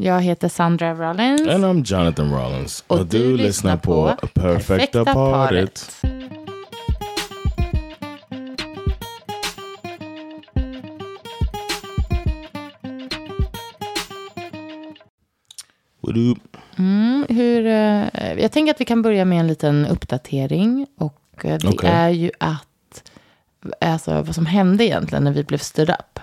Jag heter Sandra Rollins. And I'm Jonathan Rollins. Och du lyssnar på Perfekta paret. What up? Hur, eh, jag tänker att vi kan börja med en liten uppdatering. Och eh, det Okej. är ju att, alltså vad som hände egentligen när vi blev stood up.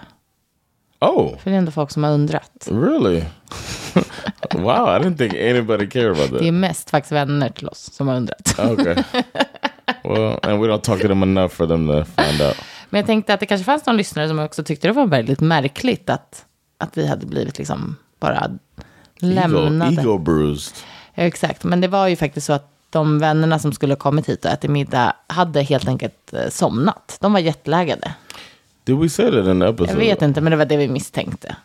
Oh, För det är ändå folk som har undrat. really? wow, I didn't think anybody cared about Det är that. mest faktiskt vänner till oss som har undrat. Okay. well, and we don't talk to them enough for them to find out. Men jag tänkte att det kanske fanns någon lyssnare som också tyckte det var väldigt märkligt att, att vi hade blivit liksom bara Ego, lämnade. ego bruised. Ja, exakt, men det var ju faktiskt så att de vännerna som skulle kommit hit och ätit middag hade helt enkelt eh, somnat. De var jetlaggade. Did we say that in the episode? Jag vet inte, men det var det vi misstänkte.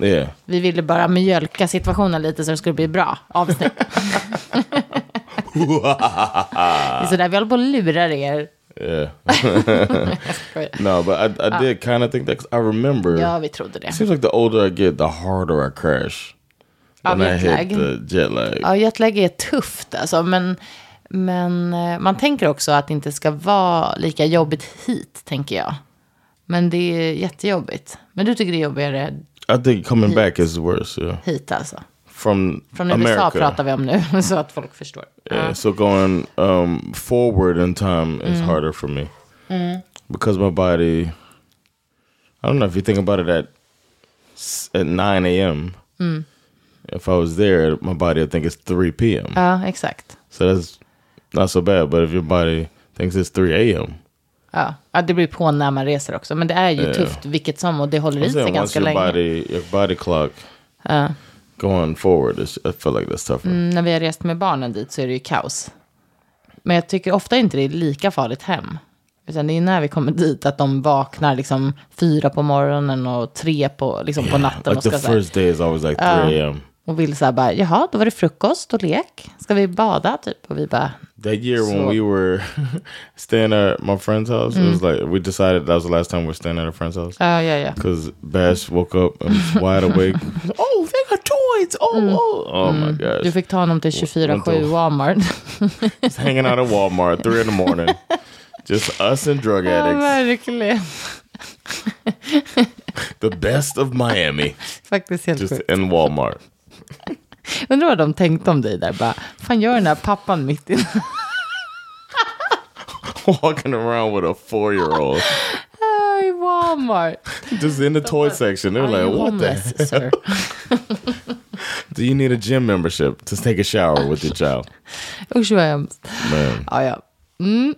Yeah. Vi ville bara mjölka situationen lite så det skulle bli bra avsnitt. det är sådär, vi håller på och lurar er. Yeah. no, but I, I did kind of think that 'cause I remember. Ja, vi trodde det. It seems like the older I get, the harder I crash. Av jetlag. the jet lag. Ja, jetlag är tufft alltså, men, men eh, man tänker också att det inte ska vara lika jobbigt hit, tänker jag. Men det är jättejobbigt. Men du tycker det är jobbigare I think coming back is worse. Yeah. hit alltså? From, Från USA America. pratar vi om nu, så att folk förstår. Yeah, so going um, forward in time is Mm. harder for me because my body. I don't know if you think about it at at nine a.m. Mm. If I was there, my body would think it's three p.m. Ja, exakt. So that's not so bad. But if your body thinks it's 3 a.m., Ja. ja, det beror på när man reser också. Men det är ju Ja. tufft vilket som och det håller i I'm sig ganska your länge. body, your body clock going forward, I feel like that's tougher. Mm, när vi har rest med barnen dit så är det ju kaos. Men jag tycker ofta inte det är lika farligt hem. Utan det är när vi kommer dit att de vaknar liksom fyra på morgonen och tre på, liksom på natten Like och, the ska, här, first day is always like 3 a.m. och vill så här bara, jaha, då var det frukost och lek. Ska vi bada typ? Och vi bara, That year when So- we were staying at my friend's house, it was like we decided that was the last time we were staying at a friend's house ja, ja, ja. because Bash woke up and was wide awake. oh, they got toys! Oh, oh, oh my Du gosh! fick ta honom till 24-7 Walmart. Just hanging out at Walmart three in the morning, just us and drug ja, addicts. verkligen. The best of Miami, Faktiskt helt just sjukt. in Walmart. Undrar vad de tänkte om dig där. Bara, fan gör den här pappan mitt i Walking around with a four-year-old, i Walmart. just in the toy section. They were Are you like, "What homeless, the? sir? Do you need a gym membership to take a shower with your child?" Usch vad hemskt. Ja, ja. Mm.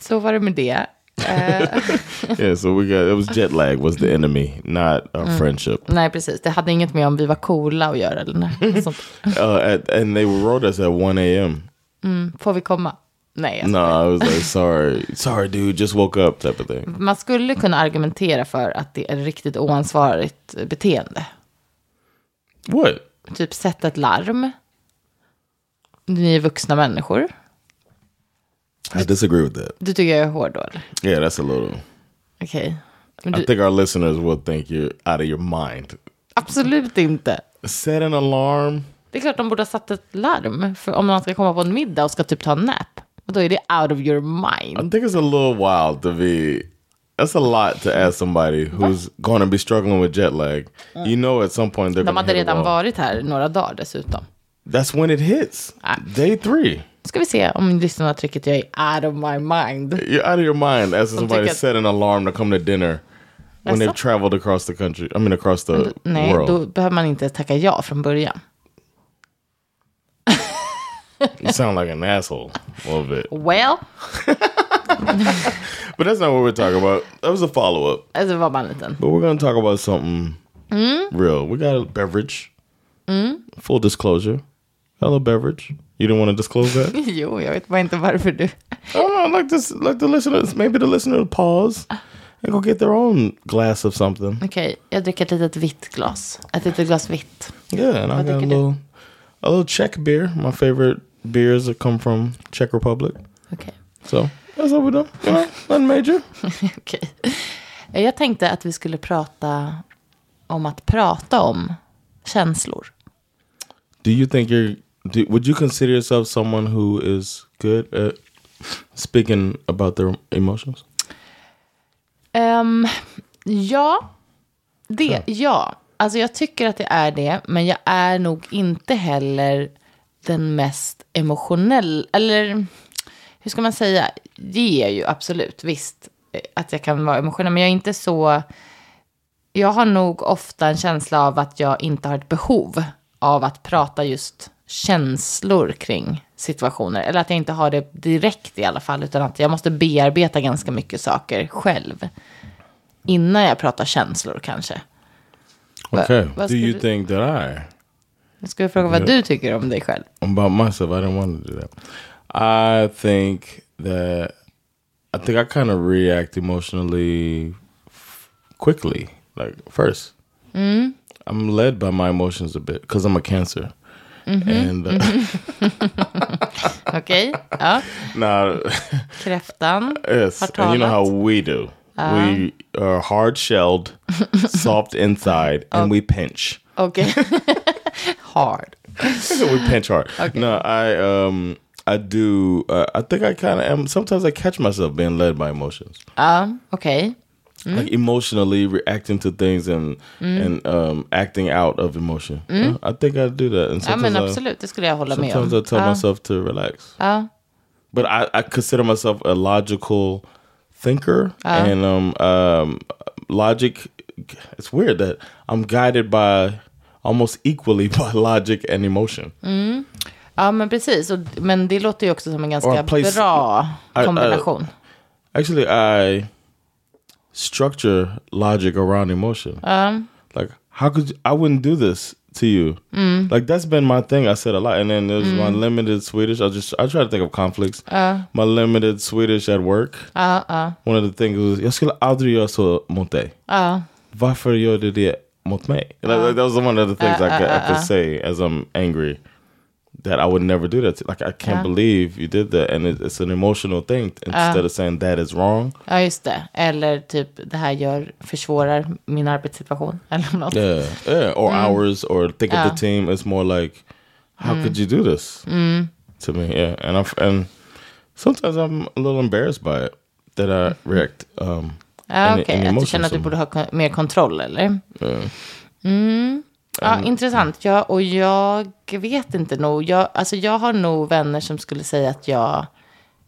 Så var det med det. Yeah, so we got it was jet lag was the enemy, not our friendship. nej, precis. Det hade inget med om vi var coola att göra. Eller nej. Sånt. Uh, at, and they wrote us at 1 a.m. Får vi komma? Nej. No. I was like, sorry, sorry, dude, just woke up, type of thing. Man skulle kunna argumentera för att det är riktigt oansvarigt beteende. What? Typ sätta ett larm. Ni är vuxna människor. I disagree with that. Du tycker jag är hård då, eller? Yeah, that's a little. Okej. Men I think our listeners will think you're out of your mind. absolut inte. Set an alarm. Det är klart de borde ha satt ett larm. För om man ska komma på en middag och ska typ ta en nap. Då är det out of your I mind. think it's a little wild to be. That's a lot to ask somebody who's going to be struggling with jet lag. You know, at some point they're De hade redan varit här några dagar dessutom. That's when it hits. Ah. Day three. Ska vi se om lyssnarna tycker att jag är out of my mind. You're out of your mind asking somebody ticket. set an alarm to come to dinner when they've traveled across the country. I mean, across the Nej, world. då behöver man inte tacka ja från början. You sound like an asshole a little bit. Well, but that's not what we're talking about. That was a follow up. Alltså var bara en liten. But we're gonna talk about something mm. real. We got a beverage. Mm. Full disclosure. Hello beverage. You didn't want to disclose that? Jo, jag vet bara inte varför du... I don't know. I like this. Like the listeners. Maybe the listener will pause and go get their own glass of something. Okej, jag dricker ett litet vitt glas. Ett litet glas vitt. Yeah, and I Vad got a tycker du? little, a little Czech beer. My favorite beers that come from Czech Republic. Okej. So that's what we do. You know, nothing major. Okej. Jag tänkte att vi skulle prata om att prata om känslor. Do you think you're? Do, would you consider yourself someone who is good at speaking about their emotions? Ehm, ja, det, ja. Alltså jag tycker att det är det, men jag är nog inte heller den mest emotionell, eller hur ska man säga? Det är ju absolut, visst, att jag kan vara emotionell, men jag är inte så, jag har nog ofta en känsla av att jag inte har ett behov av att prata just känslor kring situationer. Eller att jag inte har det direkt i alla fall, utan att jag måste bearbeta ganska mycket saker själv. Innan jag pratar känslor kanske. Va- Okay. do you skulle- think that I? Nu ska vi fråga vad du tycker om dig själv. about myself, I didn't want to do that. I think that I think I kind of react emotionally quickly, like first. I'm led by my emotions a bit because I'm a Cancer, and uh, Okej, ja. nah, Kräftan yes, har and you know how we do. we are hard shelled, soft inside, and we pinch. Okay. Hard. we pinch hard. No, I um I do. Uh, I think I kind of am. Sometimes I catch myself being led by emotions. Ja, okej. like emotionally reacting to things and mm-hmm. and um, acting out of emotion. Mm-hmm. Yeah, I think I do that. And Ja, men absolut, det skulle jag hålla med sometimes. I tell Ja, myself to relax. ja. But I, I consider myself a logical thinker, uh. and um, um, logic. It's weird that I'm guided by almost equally by logic and emotion. Mm. ja, men precis. Och, men det låter ju också som en ganska place- bra I- I- kombination. Actually, I structure logic around emotion. Um, like, how could you, I wouldn't do this to you? Mm. Like that's been my thing. I said a lot, and then there's my mm. limited Swedish. I just I try to think of conflicts. Uh. my limited Swedish at work. Uh, uh. One of the things was jag skulle aldrig göra så mot dig. Varför gör du det mot mig? Like, uh. like, that was one of the things uh, I, could, I could say as I'm angry. That I would never do that. To. Like I can't believe you did that, and it, it's an emotional thing. Instead of saying that is wrong, Ja, just det. Eller typ det här gör, försvårar min arbetssituation. Eller något. Yeah, yeah, or hours, or think of the team. It's more like, how could you do this to me? Yeah, and I and sometimes I'm a little embarrassed by it that I react. Um, Ja, in- okej. in Att du känner att du borde ha mer kontroll, eller? yeah. Ja, intressant. Ja, och jag vet inte nog. Jag, alltså jag har nog vänner som skulle säga att jag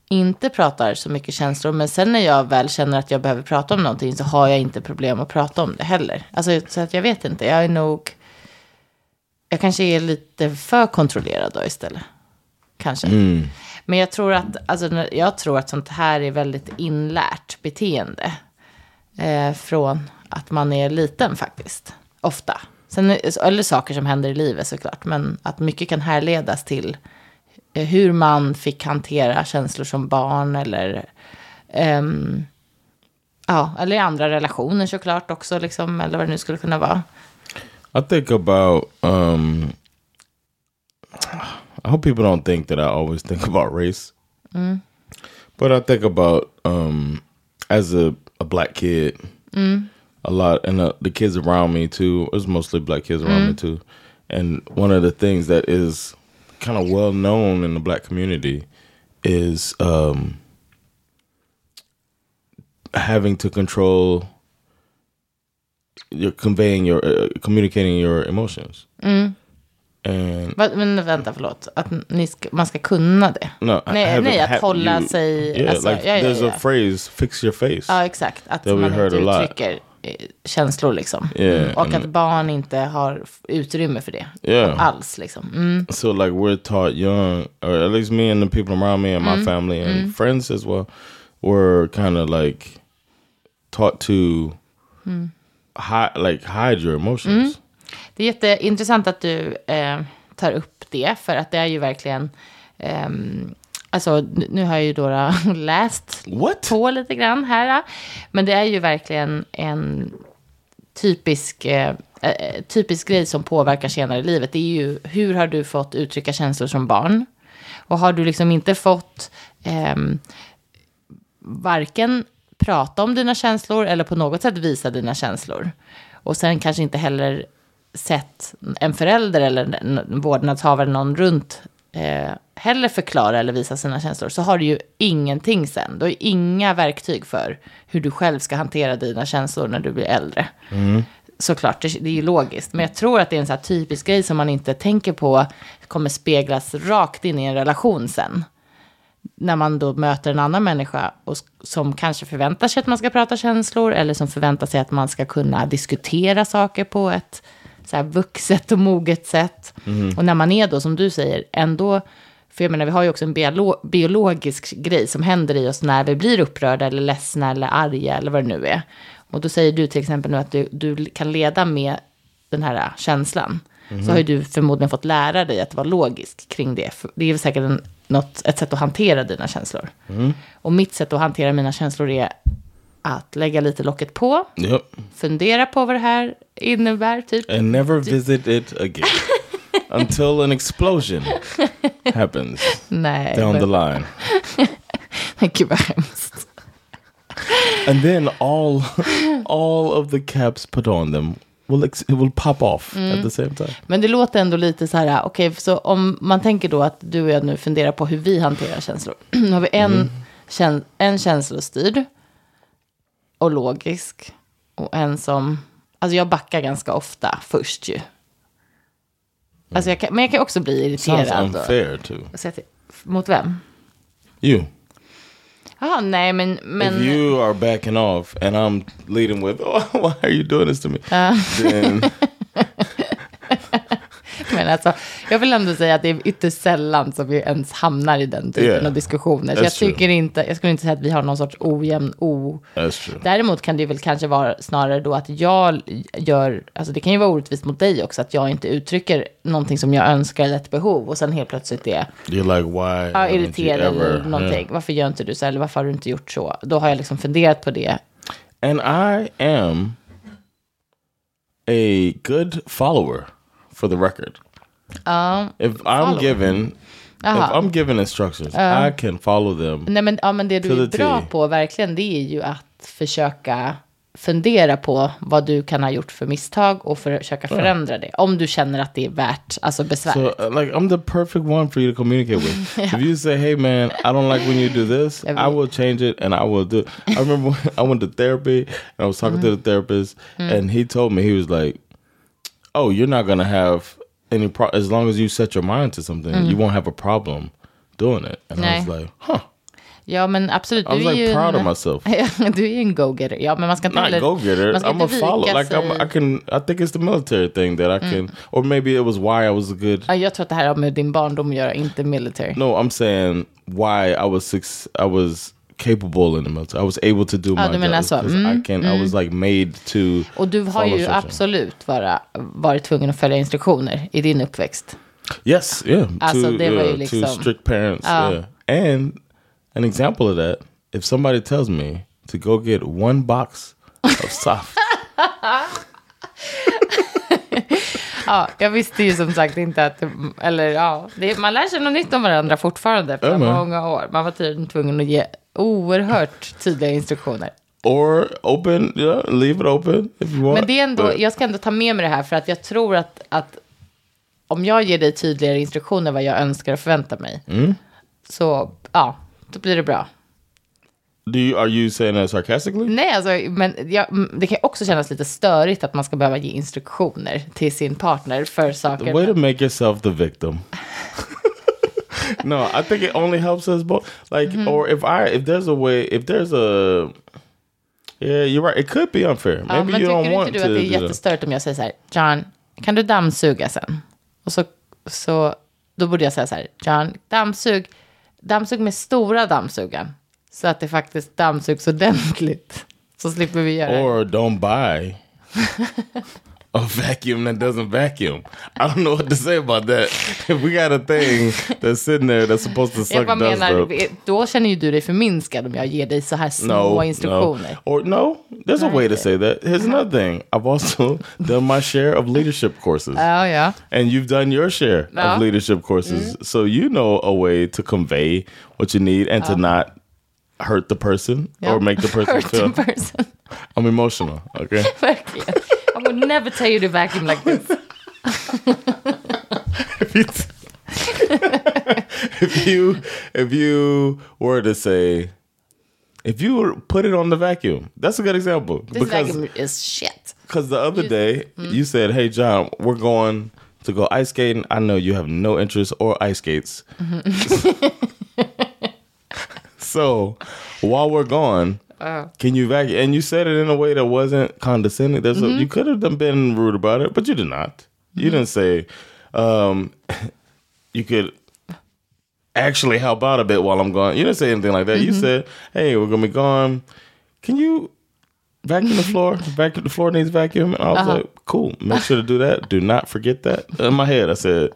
inte pratar så mycket känslor. Men sen när jag väl känner att jag behöver prata om någonting så har jag inte problem att prata om det heller. Alltså, så att jag vet inte. Jag är nog... Jag kanske är lite för kontrollerad då istället. Kanske. Men jag tror att, alltså, jag tror att sånt här är väldigt inlärt beteende. Eh, från att man är liten faktiskt. Ofta. Sen, eller saker som händer i livet såklart. Men att mycket kan härledas till eh, hur man fick hantera känslor som barn. Eller, ehm, ja, eller i andra relationer såklart också. Liksom, eller vad det nu skulle kunna vara. I think about. Um, I hope people don't think that I always think about race, but I think about um, as a, a black kid a lot, and uh, the kids around me too. It was mostly black kids around me too, and one of the things that is kind of well known in the black community is um, having to control you're conveying your uh, communicating your emotions and Va- Men vänta, förlåt. Att ni ska, man ska kunna det. no nej, nej, att hålla you- sig... yeah alltså, like ja, ja, there's ja. a phrase fix your face Ja, exakt. Att That we man heard inte a lot. uttrycker känslor liksom. Yeah, Mm. Och att barn inte har utrymme för det. Yeah. Alls liksom. Mm. so like we're taught young or at least me and the people around me and my family and friends as well were kind of like taught to hide, like hide your emotions. Det är jätteintressant att du eh, tar upp det, för att det är ju verkligen... ehm, alltså, nu har jag ju då läst What? på lite grann här, men det är ju verkligen en typisk, eh, eh, typisk grej som påverkar senare i livet. Det är ju hur har du fått uttrycka känslor som barn? Och har du liksom inte fått ehm, varken prata om dina känslor eller på något sätt visa dina känslor. Och sen kanske inte heller sett en förälder eller en vårdnadshavare, någon runt, eh, heller förklara eller visa sina känslor, så har du ju ingenting sen. Du har ju inga verktyg för hur du själv ska hantera dina känslor när du blir äldre. Såklart, det, det är ju logiskt. Men jag tror att det är en så typisk grej som man inte tänker på kommer speglas rakt in i en relation sen när man då möter en annan människa och, som kanske förväntar sig att man ska prata känslor eller som förväntar sig att man ska kunna diskutera saker på ett så här vuxet och moget sätt. Och när man är då, som du säger, ändå, för jag menar, vi har ju också en biolo biologisk grej som händer i oss när vi blir upprörda eller ledsna eller arga eller vad det nu är. Och då säger du till exempel nu att du, du kan leda med den här känslan. Så har ju du förmodligen fått lära dig att vara logisk kring det. För det är väl säkert en, något, ett sätt att hantera dina känslor. Och mitt sätt att hantera mina känslor är att lägga lite locket på, Yep. fundera på vad det här innebär, typ. And never visit it again until an explosion happens Nej, down the men, line. men gud vad hemskt. And then all all of the caps put on them will it will pop off at the same time. Men det låter ändå lite så här, okej, så om man tänker då att du och jag nu funderar på hur vi hanterar känslor. Nu har vi en, kän, en känslostyrd och logisk och en som, alltså jag backar ganska ofta först ju. Alltså jag kan, men jag kan också bli Sounds irriterad. och- unfair too. Att- Mot vem? You. Jaha, nej men... men if you are backing off and I'm leading with, oh, why are you doing this to me? Then Men alltså, jag vill ändå säga att det är ytterst sällan som vi ens hamnar i den typen Yeah, av diskussioner. Så that's jag true. tycker inte, jag skulle inte säga att vi har någon sorts ojämn, o... Däremot kan det väl kanske vara snarare då att jag gör, alltså det kan ju vara orättvist mot dig också, att jag inte uttrycker någonting som jag önskar eller ett behov och sen helt plötsligt är You're like, why? ja, irriterad eller någonting. Yeah. Varför gör inte du så? Eller varför har du inte gjort så? Då har jag liksom funderat på det. And I am a good follower, for the record. if I'm given, Aha. if I'm given instructions, I can follow them. Nej, men, ja, men det du är bra T. på verkligen, det är ju att försöka fundera på vad du kan ha gjort för misstag och försöka förändra det. Om du känner att det är värt, alltså besvär. So, uh, like, I'm the perfect one for you to communicate with. If you say, "Hey, man, I don't like when you do this," Yeah, I will change it, and I will do. It. I remember I went to therapy, and I was talking to the therapist, and he told me he was like, "Oh, you're not gonna have any pro as long as you set your mind to something, mm. you won't have a problem doing it." And I was Nej. like, "Huh." Ja, men absolut. I was like ju proud en, of myself. du är ju en go-getter. Ja, men man ska inte Not heller... go getter. man ska I'm a follow. Like I'm, I can. I think it's the military thing that I mm. can, or maybe it was why I was a good Ja, jag tror att det här har med din barndom att göra, inte military. No, I'm saying why I was six. I was capable in the military. I was able to do Ah, my job så. 'cause I can. I was like made to. Och du har ju absolut vara, varit tvungen att följa instruktioner i din uppväxt. Yes, yeah. Alltså, to, det var ju liksom- to strict parents. Ja. Yeah, and an example of that. If somebody tells me to go get one box of soft, Ja, jag visste ju som sagt inte att, eller ja, det, man lär sig något nytt om varandra fortfarande efter men. många år. Man var tydligen tvungen att ge oerhört tydliga instruktioner. or open, yeah, leave it open if you want. Men det är ändå, But- jag ska ändå ta med mig det här för att jag tror att, att om jag ger dig tydligare instruktioner vad jag önskar och förväntar mig, Mm. så ja, då blir det bra. do you are you saying that sarcastically? Nej, alltså, men jag, det kan också kännas lite störigt att man ska behöva ge instruktioner till sin partner för saker. Way to make yourself the victim. no, I think it only helps us both. Like, Mm-hmm. or if I, if there's a way, if there's a, yeah, you're right. It could be unfair. Ja, Maybe men you tycker don't want inte to. du att det är jättestört om jag säger så här, John, kan du dammsuga sen? Och så, så då borde jag säga så här, John, dammsug, dammsug med stora dammsugaren. Så att det faktiskt dammsugs ordentligt. Så slipper vi göra det. Or don't buy a vacuum that doesn't vacuum. I don't know what to say about that. If we got a thing that's sitting there that's supposed to suck dust menar, up. då känner ju du dig förminskad om jag ger dig så här små No, instruktioner. no. Or no, there's a way to say that. Here's another thing. I've also done my share of leadership courses. Ja, ja. and you've done your share Ja. of leadership courses. Mm. So you know a way to convey what you need and to not hurt the person Ja. or make the person Hurt feel the person. I'm emotional. Okay. Would never tell you to vacuum like this. if, you if you if you were to say if you were put it on the vacuum, that's a good example. This vacuum is shit. Because the other day Mm. you said, "Hey John, we're going to go ice skating. I know you have no interest or ice skates. so while we're gone, Uh. can you vacuum?" And you said it in a way that wasn't condescending. There's Mm-hmm. a, you could have been rude about it, but you did not. You didn't say um, you could actually help out a bit while I'm gone. You didn't say anything like that. Mm-hmm. You said, "Hey, we're gonna be gone. Can you vacuum the floor? vacuum the floor needs vacuum." And I was Uh-huh. like, "Cool. Make sure to do that. Do not forget that." In my head, I said,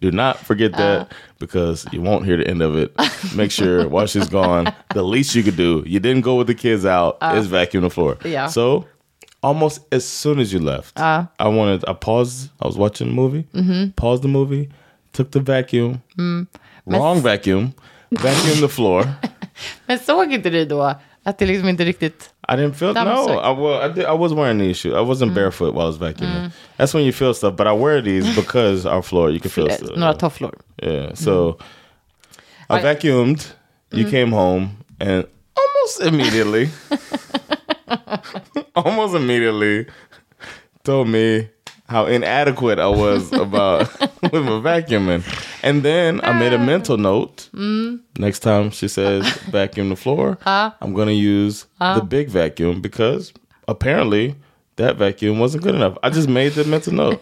"Do not forget that because you won't hear the end of it. Make sure while she's gone, the least you could do. You didn't go with the kids out. is vacuum the floor. Yeah. So." Almost as soon as you left, Uh-huh. I wanted. I paused. I was watching a movie. Mm-hmm. Paused the movie. Took the vacuum. Mm. Wrong vacuum. Vacuum the floor. Men såg inte du då att det liksom inte riktigt... I didn't feel no. I, well, I, did, I was wearing these shoes. I wasn't mm. barefoot while I was vacuuming. Mm. That's when you feel stuff. But I wear these because our floor you can feel stuff. Några tofflor. Yeah. Mm. So I vacuumed. You came home and almost immediately, almost immediately, told me how inadequate I was about with my vacuuming. And then I made a mental note. Mm. Next time she says vacuum the floor, I'm going to use the big vacuum because apparently that vacuum wasn't good enough. I just made the mental note.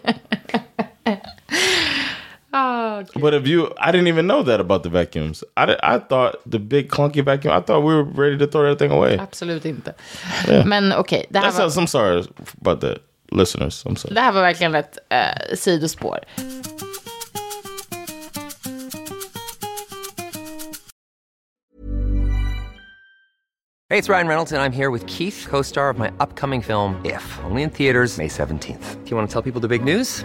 But if you, I didn't even know that about the vacuums. I, I thought the big clunky vacuum, I thought we were ready to throw everything away. Absolut inte. Men okej, det, här That's var- how, I'm sorry about that. Listeners, I'm sorry. det här var verkligen ett eh, sidospår. Hey, it's Ryan Reynolds, and I'm here with Keith, co star of my upcoming film, If, only in theaters, May 17th. Do you want to tell people the big news?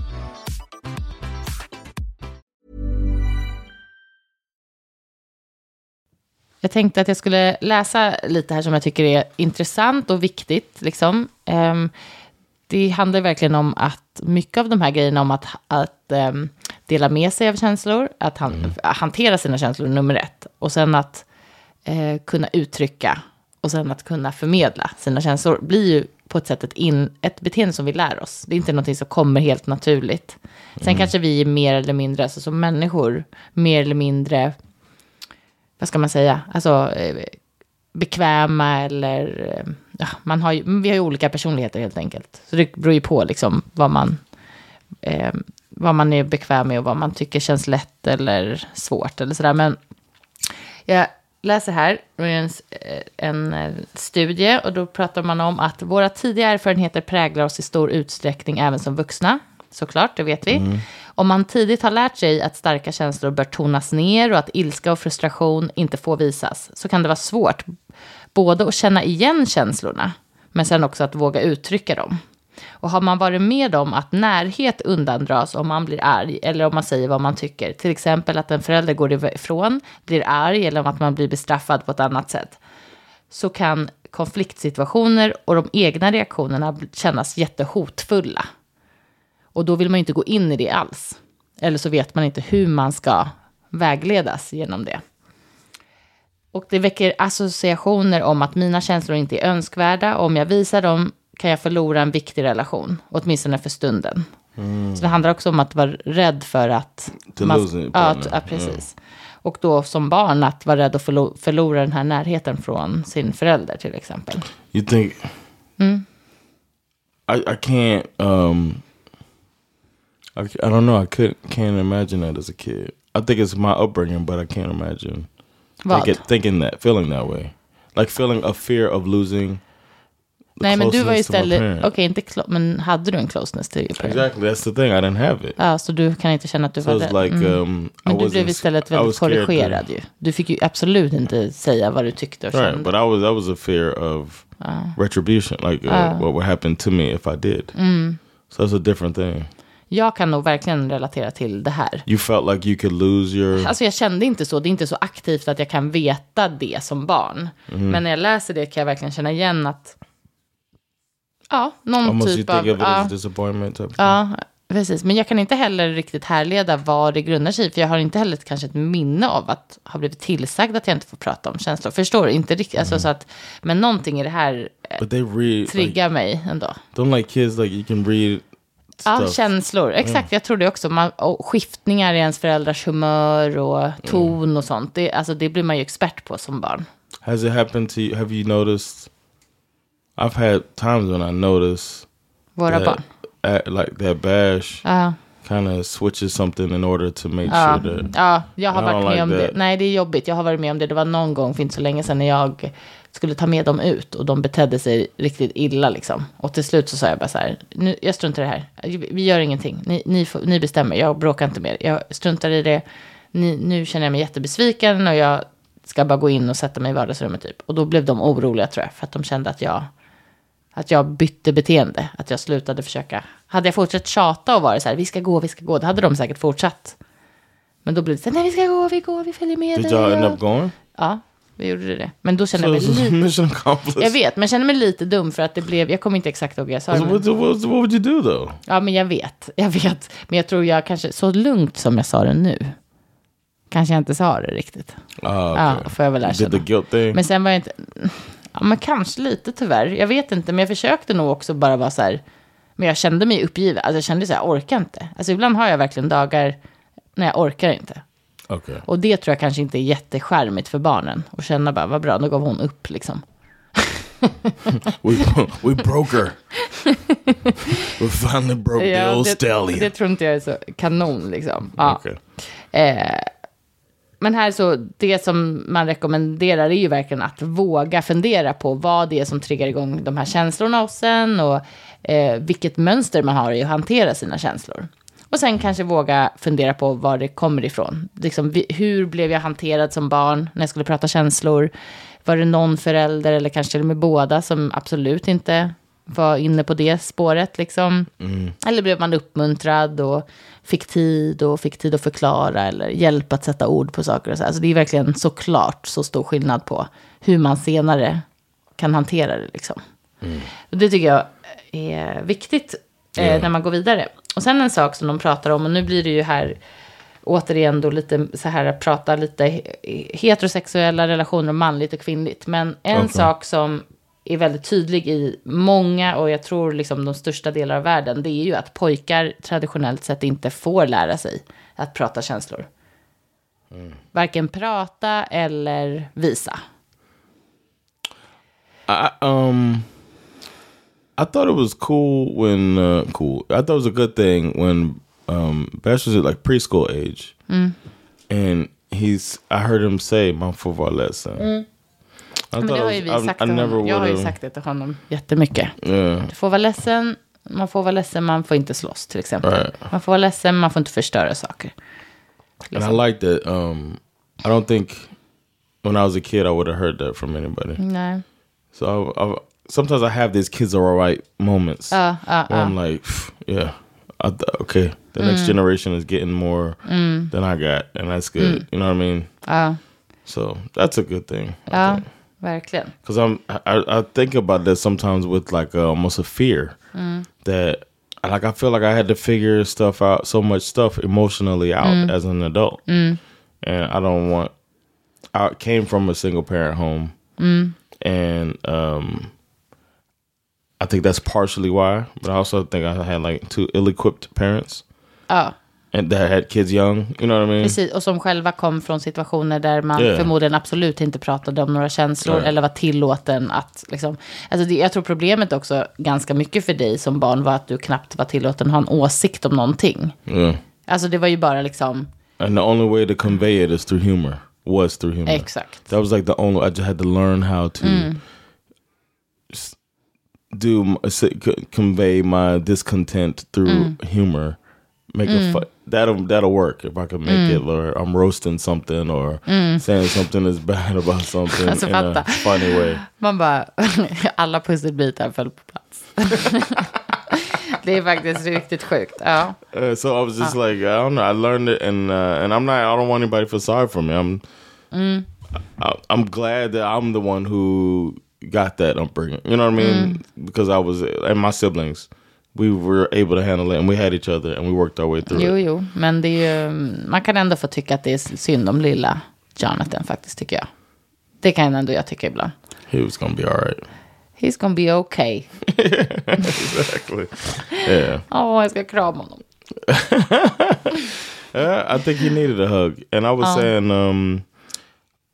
Jag tänkte att jag skulle läsa lite här som jag tycker är intressant och viktigt. Liksom. Ehm, det handlar verkligen om att mycket av de här grejerna om att, att ehm, dela med sig av känslor, att han, hantera sina känslor nummer ett. Och sen att eh, kunna uttrycka och sen att kunna förmedla sina känslor blir ju på ett sätt ett, in, ett beteende som vi lär oss. Det är inte någonting som kommer helt naturligt. Sen kanske vi är mer eller mindre, alltså som människor, mer eller mindre vad ska man säga, alltså eh, bekväma eller, eh, ja, man har ju, vi har ju olika personligheter helt enkelt. Så det beror ju på liksom vad man, eh, vad man är bekväm med och vad man tycker känns lätt eller svårt eller sådär. Men jag läser här en, eh, en studie och då pratar man om att våra tidiga erfarenheter präglar oss i stor utsträckning även som vuxna. Såklart, det vet vi. Om man tidigt har lärt sig att starka känslor bör tonas ner och att ilska och frustration inte får visas, så kan det vara svårt både att känna igen känslorna, men sen också att våga uttrycka dem. Och har man varit med om att närhet undandras om man blir arg eller om man säger vad man tycker, till exempel att en förälder går ifrån, blir arg eller att man blir bestraffad på ett annat sätt, så kan konfliktsituationer och de egna reaktionerna kännas jättehotfulla. Och då vill man inte gå in i det alls. Eller så vet man inte hur man ska vägledas genom det. Och det väcker associationer om att mina känslor inte är önskvärda. Och om jag visar dem kan jag förlora en viktig relation. Åtminstone för stunden. Mm. Så det handlar också om att vara rädd för att... Man, ja, ja, precis. Mm. Och då som barn att vara rädd att förlo förlora den här närheten från sin förälder till exempel. You think... Mm. I, I can't... Um, I, I don't know, I could, can't imagine that as a kid. I think it's my upbringing but I can't imagine like it, thinking that, feeling that way. Like feeling a fear of losing Nej, men du var istället, okej, okay, inte men hade du en closeness till your parent? Exactly, that's the thing, I didn't have it. Ja, så du kan inte känna att du so var rädd. Like, mm. um, men du blev istället väldigt korrigerad ju. Du fick ju absolut inte säga vad du tyckte och kände. Right, but I was, that was a fear of uh. retribution, like uh, uh. what would happen to me if I did. Mm. So that's a different thing. Jag kan nog verkligen relatera till det här. You felt like you could lose your... Alltså jag kände inte så. Det är inte så aktivt att jag kan veta det som barn. Mm. Men när jag läser det kan jag verkligen känna igen att Ja, någon Almost typ av... Ja, disappointment typ. ja, precis. Men jag kan inte heller riktigt härleda vad det grundar sig i. För jag har inte heller kanske ett minne av att ha blivit tillsagd att jag inte får prata om känslor. Förstår du? Inte riktigt. Alltså, mm. så att, men någonting i det här they read, triggar like, mig ändå. Don't like kids like you can read Ja, känslor. Exakt, mm. jag tror det också. Man, skiftningar i ens föräldrars humör och ton mm. och sånt. Det, alltså, det blir man ju expert på som barn. Has it happened to you? Have you noticed I've had times when I notice Våra that, barn. At, like that bash uh. kind of switches something in order to make uh. sure that. Ja, jag har varit med like om that. det. Nej, det är jobbigt. Jag har varit med om det. Det var någon gång för inte så länge sedan när jag skulle ta med dem ut och de betedde sig riktigt illa liksom. Och till slut så sa jag bara så här, nu, jag struntar i det här. Vi gör ingenting. Ni, ni, får, ni bestämmer, jag bråkar inte mer. Jag struntar i det. Ni, nu känner jag mig jättebesviken och jag ska bara gå in och sätta mig i vardagsrummet typ. Och då blev de oroliga tror jag, för att de kände att jag att jag bytte beteende, att jag slutade försöka. Hade jag fortsatt tjata och varit så här, vi ska gå, vi ska gå, då hade de säkert fortsatt. Men då blev det så här, nej vi ska gå, vi går, vi följer med Did y'all end up going? Ja, vi gjorde det. Men då kände jag mig lite... Jag vet, men jag kände mig lite dum för att det blev, jag kommer inte exakt ihåg jag sa so, what, what, what would you do though? Ja, men jag vet, jag vet. Men jag tror jag kanske, så lugnt som jag sa det nu, kanske jag inte sa det riktigt. Ah, okay. Ja, får jag väl erkänna. Men sen var jag inte... Ja, men kanske lite tyvärr. Jag vet inte, men jag försökte nog också bara vara så här. Men jag kände mig uppgiven. Alltså jag kände så här, jag orkar inte. Alltså ibland har jag verkligen dagar när jag orkar inte. Okay. Och det tror jag kanske inte är jätteskärmigt för barnen. Och känna bara, vad bra, då gav hon upp liksom. we, we broke her. We finally broke ja, the old det, stallion. Det tror inte jag är så kanon liksom. Ja. Okay. Eh, men här så, det som man rekommenderar är ju verkligen att våga fundera på vad det är som triggar igång de här känslorna hos en och eh, vilket mönster man har i att hantera sina känslor. Och sen kanske våga fundera på var det kommer ifrån. Liksom, hur blev jag hanterad som barn när jag skulle prata känslor? Var det någon förälder eller kanske till och med båda som absolut inte var inne på det spåret liksom? Mm. Eller blev man uppmuntrad och fick tid och fick tid att förklara eller hjälp att sätta ord på saker och så. Alltså det är verkligen såklart så stor skillnad på hur man senare kan hantera det liksom. Mm. Och det tycker jag är viktigt eh, när man går vidare. Och sen en sak som de pratar om, och nu blir det ju här återigen då lite så här att prata lite heterosexuella relationer, manligt och kvinnligt. Men en okay. sak som är väldigt tydlig i många och jag tror liksom de största delar av världen, det är ju att pojkar traditionellt sett inte får lära sig att prata känslor. Mm. Varken prata eller visa. I, um, I thought it was cool when, uh, cool, I thought it was a good thing when um, Bash was at like preschool age. Mm. And he's, I heard him say, man får vara ledsen. Mm. Men det har ju vi sagt till honom. Jag har ju sagt det till honom jättemycket. Yeah. Du får vara ledsen, man får vara ledsen, man får inte slåss till exempel. Right. Man får vara ledsen, man får inte förstöra saker. Liksom. And I like that. Um, I don't think when I was a kid I would have heard that from anybody. Nej. So I, I, sometimes I have these kids are alright moments. Uh, uh, where I'm uh. like, yeah, I th- okay. The next mm. generation is getting more mm. than I got, and that's good. Mm. You know what I mean? Ja, So that's a good thing. Uh, think. verkligen. because I'm I, I think about that sometimes with like uh, almost a fear that like I feel like I had to figure stuff out so much stuff emotionally out as an adult, and I don't want. I came from a single parent home, and um, I think that's partially why. But I also think I had like two ill-equipped parents, Ja, and that had kids young. You know what I mean? precis. Och som själva kom från situationer där man Yeah. förmodligen absolut inte pratade om några känslor Nej. eller var tillåten att liksom. Alltså det, jag tror problemet också ganska mycket för dig som barn var att du knappt var tillåten att ha en åsikt om någonting. Yeah. Alltså det var ju bara liksom, And the only way to convey it is through humor. Was through humor. exakt. That was like the only. I just had to learn how to s- do m- s- c- convey my discontent through mm. humor. Make a mm. fu- that'll that'll work if I can make mm. it. Or I'm roasting something or saying something is bad about something Alltså, in a funny way. Man bara, alla pusselbitar föll på plats. det är faktiskt riktigt sjukt. Ja. Uh, so I was just like, I don't know. I learned it, and uh, and I'm not. I don't want anybody to feel sorry for me. I'm. I, I'm glad that I'm the one who got that upbringing. You know what I mean? Because I was, and my siblings, we were able to handle it, and we had each other, and we worked our way through Jo, it. jo, men det är ju, man kan ändå få tycka att det är synd om lilla Jonathan faktiskt, tycker jag. Det kan ändå jag tycka ibland. He was gonna be all right. He's gonna be okay. Exactly. Yeah. Åh, jag ska krama honom. Yeah, I think he needed a hug. And I was saying, um,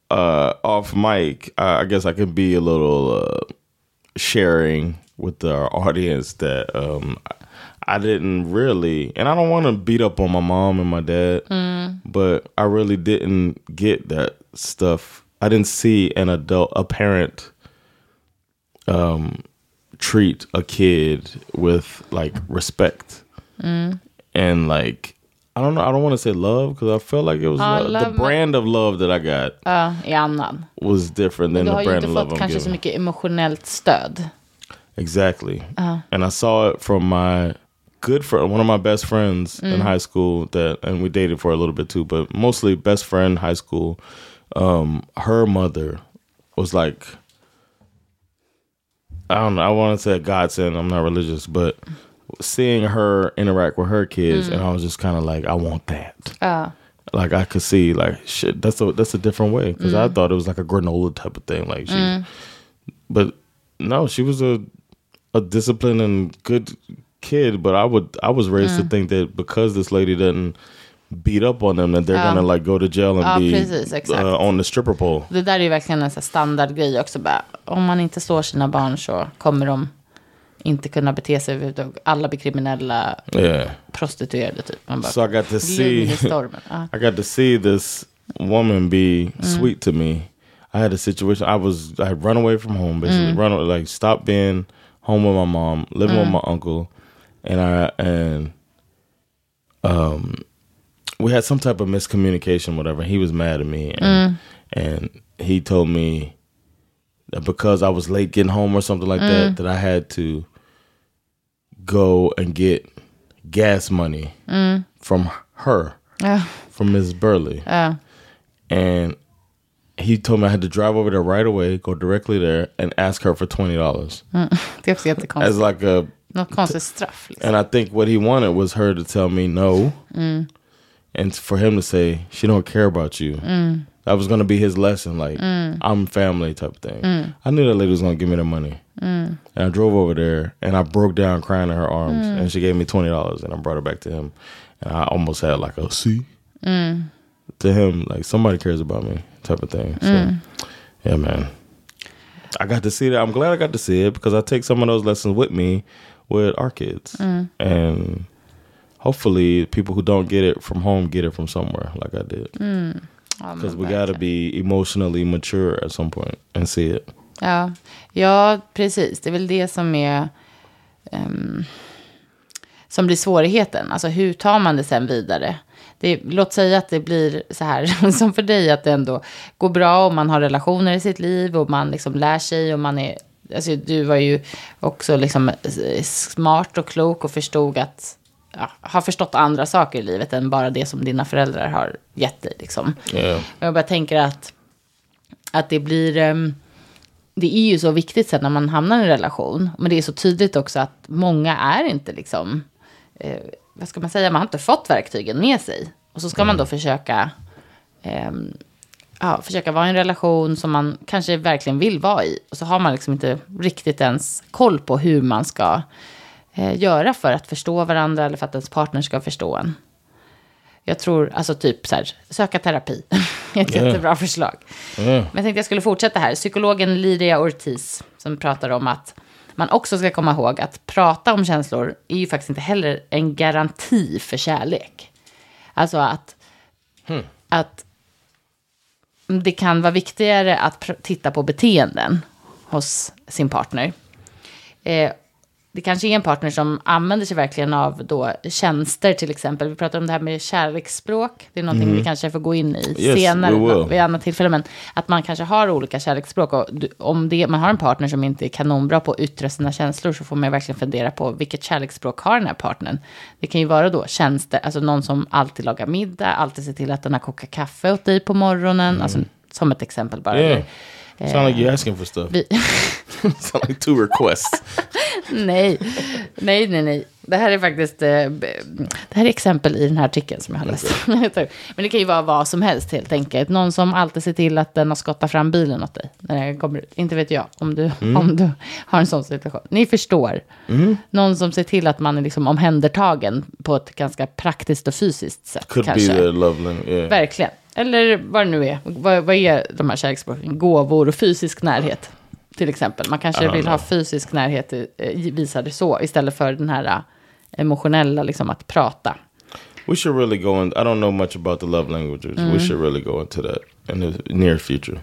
uh, off mic, I, I guess I could be a little uh, sharing with our audience that um, I didn't really, and I don't want to beat up on my mom and my dad, but I really didn't get that stuff. I didn't see an adult, a parent, um, treat a kid with like respect. And like I don't know. I don't want to say love because I felt like it was Ja, love. the brand of love that I got Ja, i annan. was different than Du the brand of love fått I'm kanske så giving. mycket emotionellt stöd. Exactly. Uh. And I saw it from my good friend, one of my best friends in mm. high school that, and we dated for a little bit too, but mostly best friend high school. Um, her mother was like, I don't know. I want to say a godsend. I'm not religious, but seeing her interact with her kids, and mm. I was just kind of like, I want that. Ja. like I could see like shit that's a that's a different way because I mm. thought it was like a granola type of thing like she mm. but no she was a a disciplined and good kid but I would I was raised to think that because this lady doesn't beat up on them that they're gonna ah. like go to jail and Ja, be precis, uh, exakt. uh, on the stripper pole Det där är ju verkligen en standardgrej också. Bara, om man inte slår sina barn så kommer de inte kunna bete sig överhuvudtaget. Alla blir kriminella, yeah prostituerade typ. Man bara, so I got to see. Ja. I got to see this woman be sweet to me. I had a situation. I was I had run away from home, basically run away, like stop being home with my mom, living with my uncle, and I and um we had some type of miscommunication, whatever. He was mad at me, and and he told me that because I was late getting home or something like that, that I had to go and get gas money from her Ja. from Ms. Burley. Ja. And he told me I had to drive over there right away, go directly there, and ask her for twenty dollars Det är också as like a. Något konstigt straff. Liksom. And I think what he wanted was her to tell me no, and for him to say she don't care about you. That was gonna be his lesson, like I'm family type thing. I knew that lady was gonna give me the money, and I drove over there, and I broke down crying in her arms, and she gave me twenty dollars, and I brought it back to him, and I almost had like a see to him, like somebody cares about me type of thing. So, yeah, man. I got to see that. I'm glad I got to see it because I take some of those lessons with me with our kids, and hopefully, people who don't get it from home get it from somewhere, like I did. Ja, men Because we got to be emotionally mature at some point and see it. Ja. ja, precis. Det är väl det som är... ehm, som blir svårigheten. Alltså hur tar man det sen vidare? Det, låt säga att det blir så här som för dig. Att det ändå går bra och man har relationer i sitt liv. Och man liksom lär sig och man är alltså, du var ju också liksom eh, smart och klok och förstod att, ja, har förstått andra saker i livet än bara det som dina föräldrar har gett dig. Liksom. Yeah. Jag bara tänker att, att det blir... ehm, det är ju så viktigt sen när man hamnar i en relation. Men det är så tydligt också att många är inte liksom... Eh, vad ska man säga? Man har inte fått verktygen med sig. Och så ska man då försöka... ehm, ja, försöka vara i en relation som man kanske verkligen vill vara i. Och så har man liksom inte riktigt ens koll på hur man ska eh, göra för att förstå varandra eller för att ens partner ska förstå en. Jag tror, alltså typ så här, söka terapi. Ett jättebra förslag. Ja. Men jag tänkte jag skulle fortsätta här. Psykologen Lydia Ortiz som pratar om att man också ska komma ihåg att prata om känslor är ju faktiskt inte heller en garanti för kärlek. Alltså att, att det kan vara viktigare att titta på beteenden hos sin partner. Eh, det kanske är en partner som använder sig verkligen av då tjänster till exempel. Vi pratar om det här med kärleksspråk. Det är någonting vi kanske får gå in i Yes, senare vid annat tillfälle. Men att man kanske har olika kärleksspråk. Och om det, man har en partner som inte är kanonbra på att yttra sina känslor så får man verkligen fundera på vilket kärleksspråk har den här partnern. Det kan ju vara då tjänster, alltså någon som alltid lagar middag, alltid ser till att den har kokat kaffe åt dig på morgonen. Alltså som ett exempel bara. Yeah. Sound like you're asking for stuff. Vi, Sound like two requests. nej, nej, nej, nej. Det här är faktiskt, eh, det här är exempel i den här artikeln som jag har läst. Men det kan ju vara vad som helst helt enkelt. Någon som alltid ser till att den har skottat fram bilen åt dig när den kommer ut. Inte vet jag om du, om du har en sån situation. Ni förstår. Någon som ser till att man är liksom omhändertagen på ett ganska praktiskt och fysiskt sätt. Could kanske. be the love language. Yeah. Verkligen. Eller vad det nu är. Vad, vad är de här kärleksspråken? Gåvor och fysisk närhet. Till exempel. Man kanske vill ha fysisk närhet, eh, visa det så. Istället för den här eh, emotionella, liksom att prata. We should really go in. I don't know much about the love languages. We should really go into that in the near future.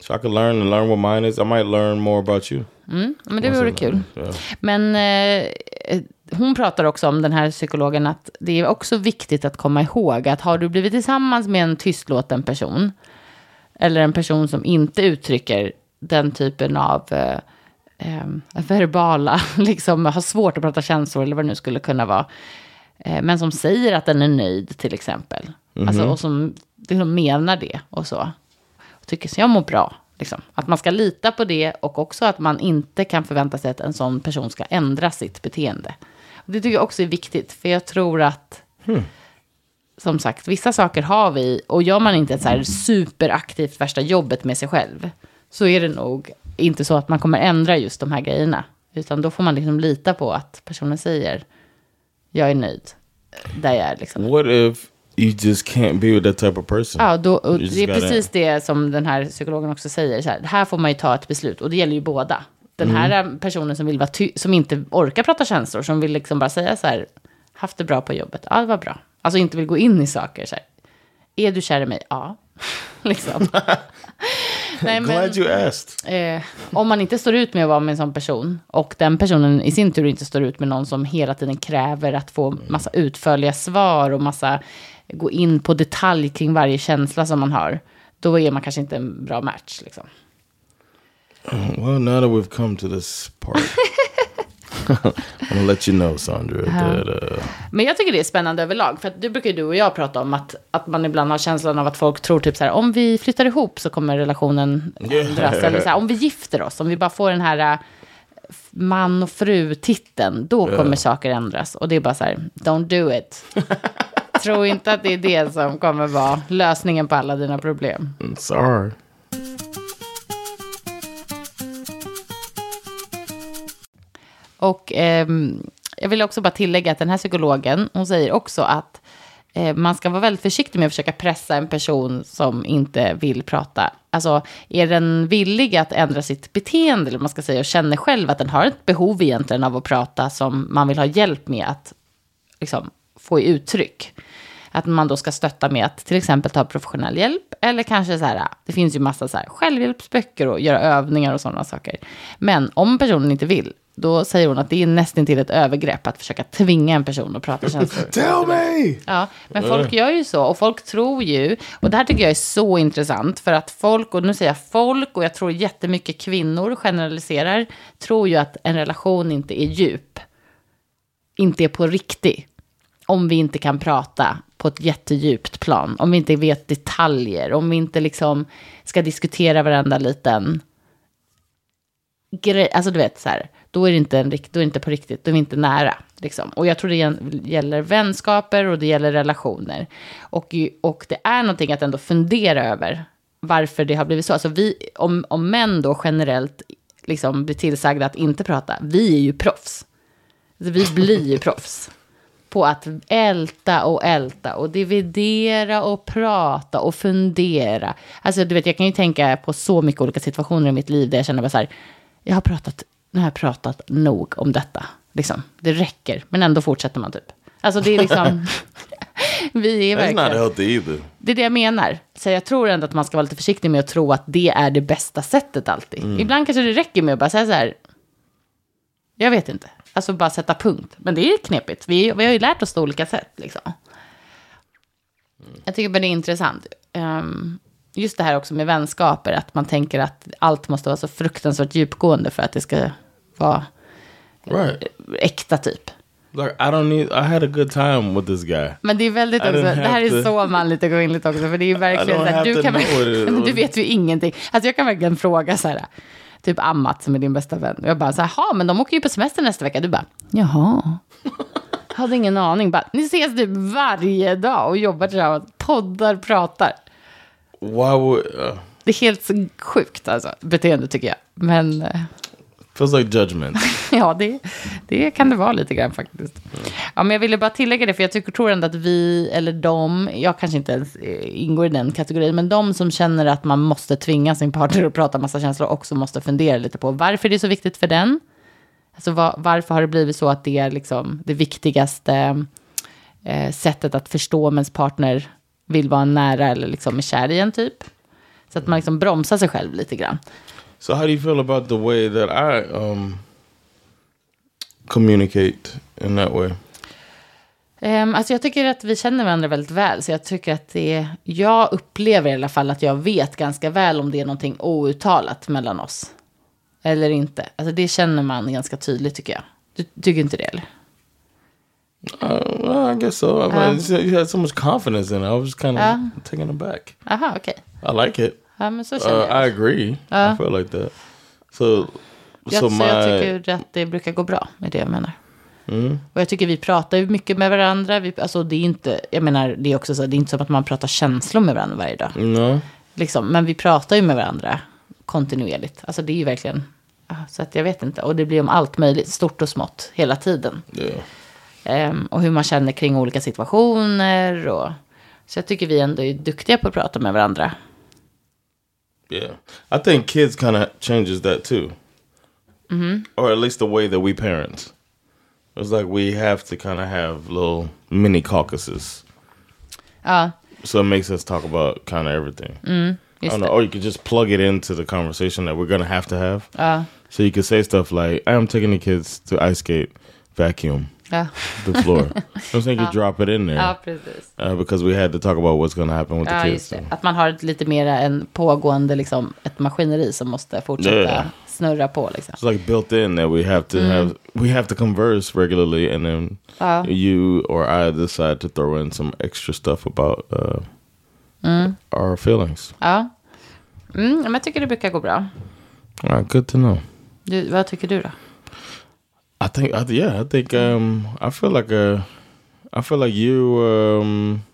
So I could learn and learn what mine is. I might learn more about you. Men det vore kul. Yeah. Men eh, hon pratar också om, den här psykologen, att det är också viktigt att komma ihåg att har du blivit tillsammans med en tystlåten person, eller en person som inte uttrycker den typen av eh, eh, verbala, liksom har svårt att prata känslor eller vad det nu skulle kunna vara, eh, men som säger att den är nöjd till exempel, alltså, och som liksom menar det och så, och tycker så jag mår bra. Liksom. Att man ska lita på det och också att man inte kan förvänta sig att en sån person ska ändra sitt beteende. Det tycker jag också är viktigt, för jag tror att som sagt, vissa saker har vi och gör man inte ett så här superaktivt värsta jobbet med sig själv så är det nog inte så att man kommer ändra just de här grejerna. Utan då får man liksom lita på att personen säger jag är nöjd där jag är. Liksom. What if you just can't be with that type of person? Ja, då, det är precis det som den här psykologen också säger. Så här, här får man ju ta ett beslut och det gäller ju båda. Den Mm. här personen som, vill vara ty- som inte orkar prata känslor, som vill liksom bara säga så här, haft det bra på jobbet, ja det var bra. Alltså inte vill gå in i saker så här. Är du kär i mig? Ja. liksom. Nej, men, Glad you asked. eh, om man inte står ut med att vara med en sån person och den personen i sin tur inte står ut med någon som hela tiden kräver att få massa utförliga svar och massa gå in på detalj kring varje känsla som man har, då är man kanske inte en bra match. Liksom. Well, now that we've come to this part, I'm gonna let you know, Sandra, that uh, Men jag tycker det är spännande överlag, för att du brukar du och jag prata om att, att man ibland har känslan av att folk tror typ så här, om vi flyttar ihop så kommer relationen ändras. Eller så här, om vi gifter oss, om vi bara får den här äh, man och fru-titeln, då kommer saker ändras. Och det är bara så här, don't do it. Tro inte att det är det som kommer vara lösningen på alla dina problem. I'm sorry. Och eh, jag vill också bara tillägga att den här psykologen, hon säger också att eh, man ska vara väldigt försiktig med att försöka pressa en person som inte vill prata. Alltså, är den villig att ändra sitt beteende, eller vad man ska säga, och känner själv att den har ett behov egentligen av att prata som man vill ha hjälp med att liksom, få i uttryck. Att man då ska stötta med att till exempel ta professionell hjälp. Eller kanske så här, det finns ju massa så här självhjälpsböcker och göra övningar och sådana saker. Men om personen inte vill, då säger hon att det är nästan till ett övergrepp att försöka tvinga en person att prata känslor. Tell me! Ja, men folk gör ju så. Och folk tror ju, och det här tycker jag är så intressant, för att folk, och nu säger jag folk, och jag tror jättemycket kvinnor generaliserar, tror ju att en relation inte är djup. Inte är på riktigt. Om vi inte kan prata på ett jättedjupt plan. Om vi inte vet detaljer. Om vi inte liksom ska diskutera varenda liten grej. Alltså du vet så här. Då är det inte, en, då är det inte på riktigt. Då är vi inte nära. Liksom. Och jag tror det gäller vänskaper och det gäller relationer. Och, och det är någonting att ändå fundera över varför det har blivit så. Alltså vi, om, om män då generellt liksom blir tillsagda att inte prata. Vi är ju proffs. Alltså, vi blir ju proffs på att älta och älta och dividera och prata och fundera. Alltså du vet, jag kan ju tänka på så mycket olika situationer i mitt liv där jag känner bara så här, jag har pratat, nu har jag pratat nog om detta. Liksom, det räcker, men ändå fortsätter man typ. Alltså det är liksom, vi är verkligen, det är det jag menar. Så jag tror ändå att man ska vara lite försiktig med att tro att det är det bästa sättet alltid. Ibland kanske det räcker med att bara säga så här, jag vet inte. Alltså bara sätta punkt. Men det är knepigt. Vi, vi har ju lärt oss det olika sätt. Liksom. Jag tycker bara det är intressant. Ehm, just det här också med vänskaper. Att man tänker att allt måste vara så fruktansvärt djupgående för att det ska vara Right. äkta typ. Like I don't need. I had a good time with this guy. Men det är väldigt också, det här have är to- så manligt och kvinnligt också. För det är ju verkligen så här, du to kan verkligen, du vet ju ingenting. Alltså jag kan verkligen fråga så här, typ Amat som är din bästa vän. Och jag bara så här, jaha, men de åker ju på semester nästa vecka. Du bara, jaha. Hade ingen aning. Bara, ni ses typ varje dag och jobbar tillsammans, poddar, pratar. Would? Uh, Det är helt sjukt alltså, beteende tycker jag. Men eh, feels like judgment. ja, det, det kan det vara lite grann faktiskt. Ja, men jag ville bara tillägga det, för jag tycker, tror ändå att vi, eller de, jag kanske inte ens eh, ingår i den kategorin, men de som känner att man måste tvinga sin partner att prata massa känslor också måste fundera lite på varför det är så viktigt för den. Alltså var, varför har det blivit så att det är liksom det viktigaste eh, sättet att förstå om ens partner vill vara nära eller liksom är kär i en typ. Så att man liksom bromsar sig själv lite grann so how do you feel about the way that I um communicate in that way? Um, alltså jag tycker att vi känner varandra väldigt väl. Så jag tycker att det är, jag upplever i alla fall att jag vet ganska väl om det är någonting outtalat mellan oss. Eller inte. Alltså det känner man ganska tydligt tycker jag. Du tycker inte det eller? Uh, well, I guess so. I mean, you had so much confidence in it. I was kind of Yeah. taken aback. Aha, okej. I like it. Ja, men så känner Uh, jag. I agree. I feel like that. So, Jag, so my jag tycker att det brukar gå bra med det jag menar. Mm. Och jag tycker vi pratar ju mycket med varandra. Vi, alltså det är inte, jag menar det är också så, det är inte som att man pratar känslor med varandra varje dag. no. Liksom, men vi pratar ju med varandra kontinuerligt. Alltså det är ju verkligen, ja, så att jag vet inte. Och det blir om allt möjligt, stort och smått, hela tiden. Yeah. Ehm, och hur man känner kring olika situationer. Och, så jag tycker vi ändå är duktiga på att prata med varandra. Yeah, I think kids kind of changes that too, mm-hmm. or at least the way that we parent. It's like we have to kind of have little mini caucuses, Ja, so it makes us talk about kind of everything. Mm-hmm. I don't know, or you could just plug it into the conversation that we're gonna have to have. Ja, So you could say stuff like, "I'm taking the kids to ice skate, vacuum ja. the floor." Saying you could drop it in there ja precis. uh, because we had to talk about what's gonna happen with the kids. just det. Att man har ett lite mer en pågående, liksom, ett maskineri som måste fortsätta Ja. snurra på. Liksom. It's like built in that we have to have we have to converse regularly, and then Ja. you or I decide to throw in some extra stuff about uh, our feelings. Ja. Mm, men jag tycker det brukar gå bra. All right, good to know. Du, vad tycker du då? I think, I, yeah, I think um, I feel like a, I feel like you, um,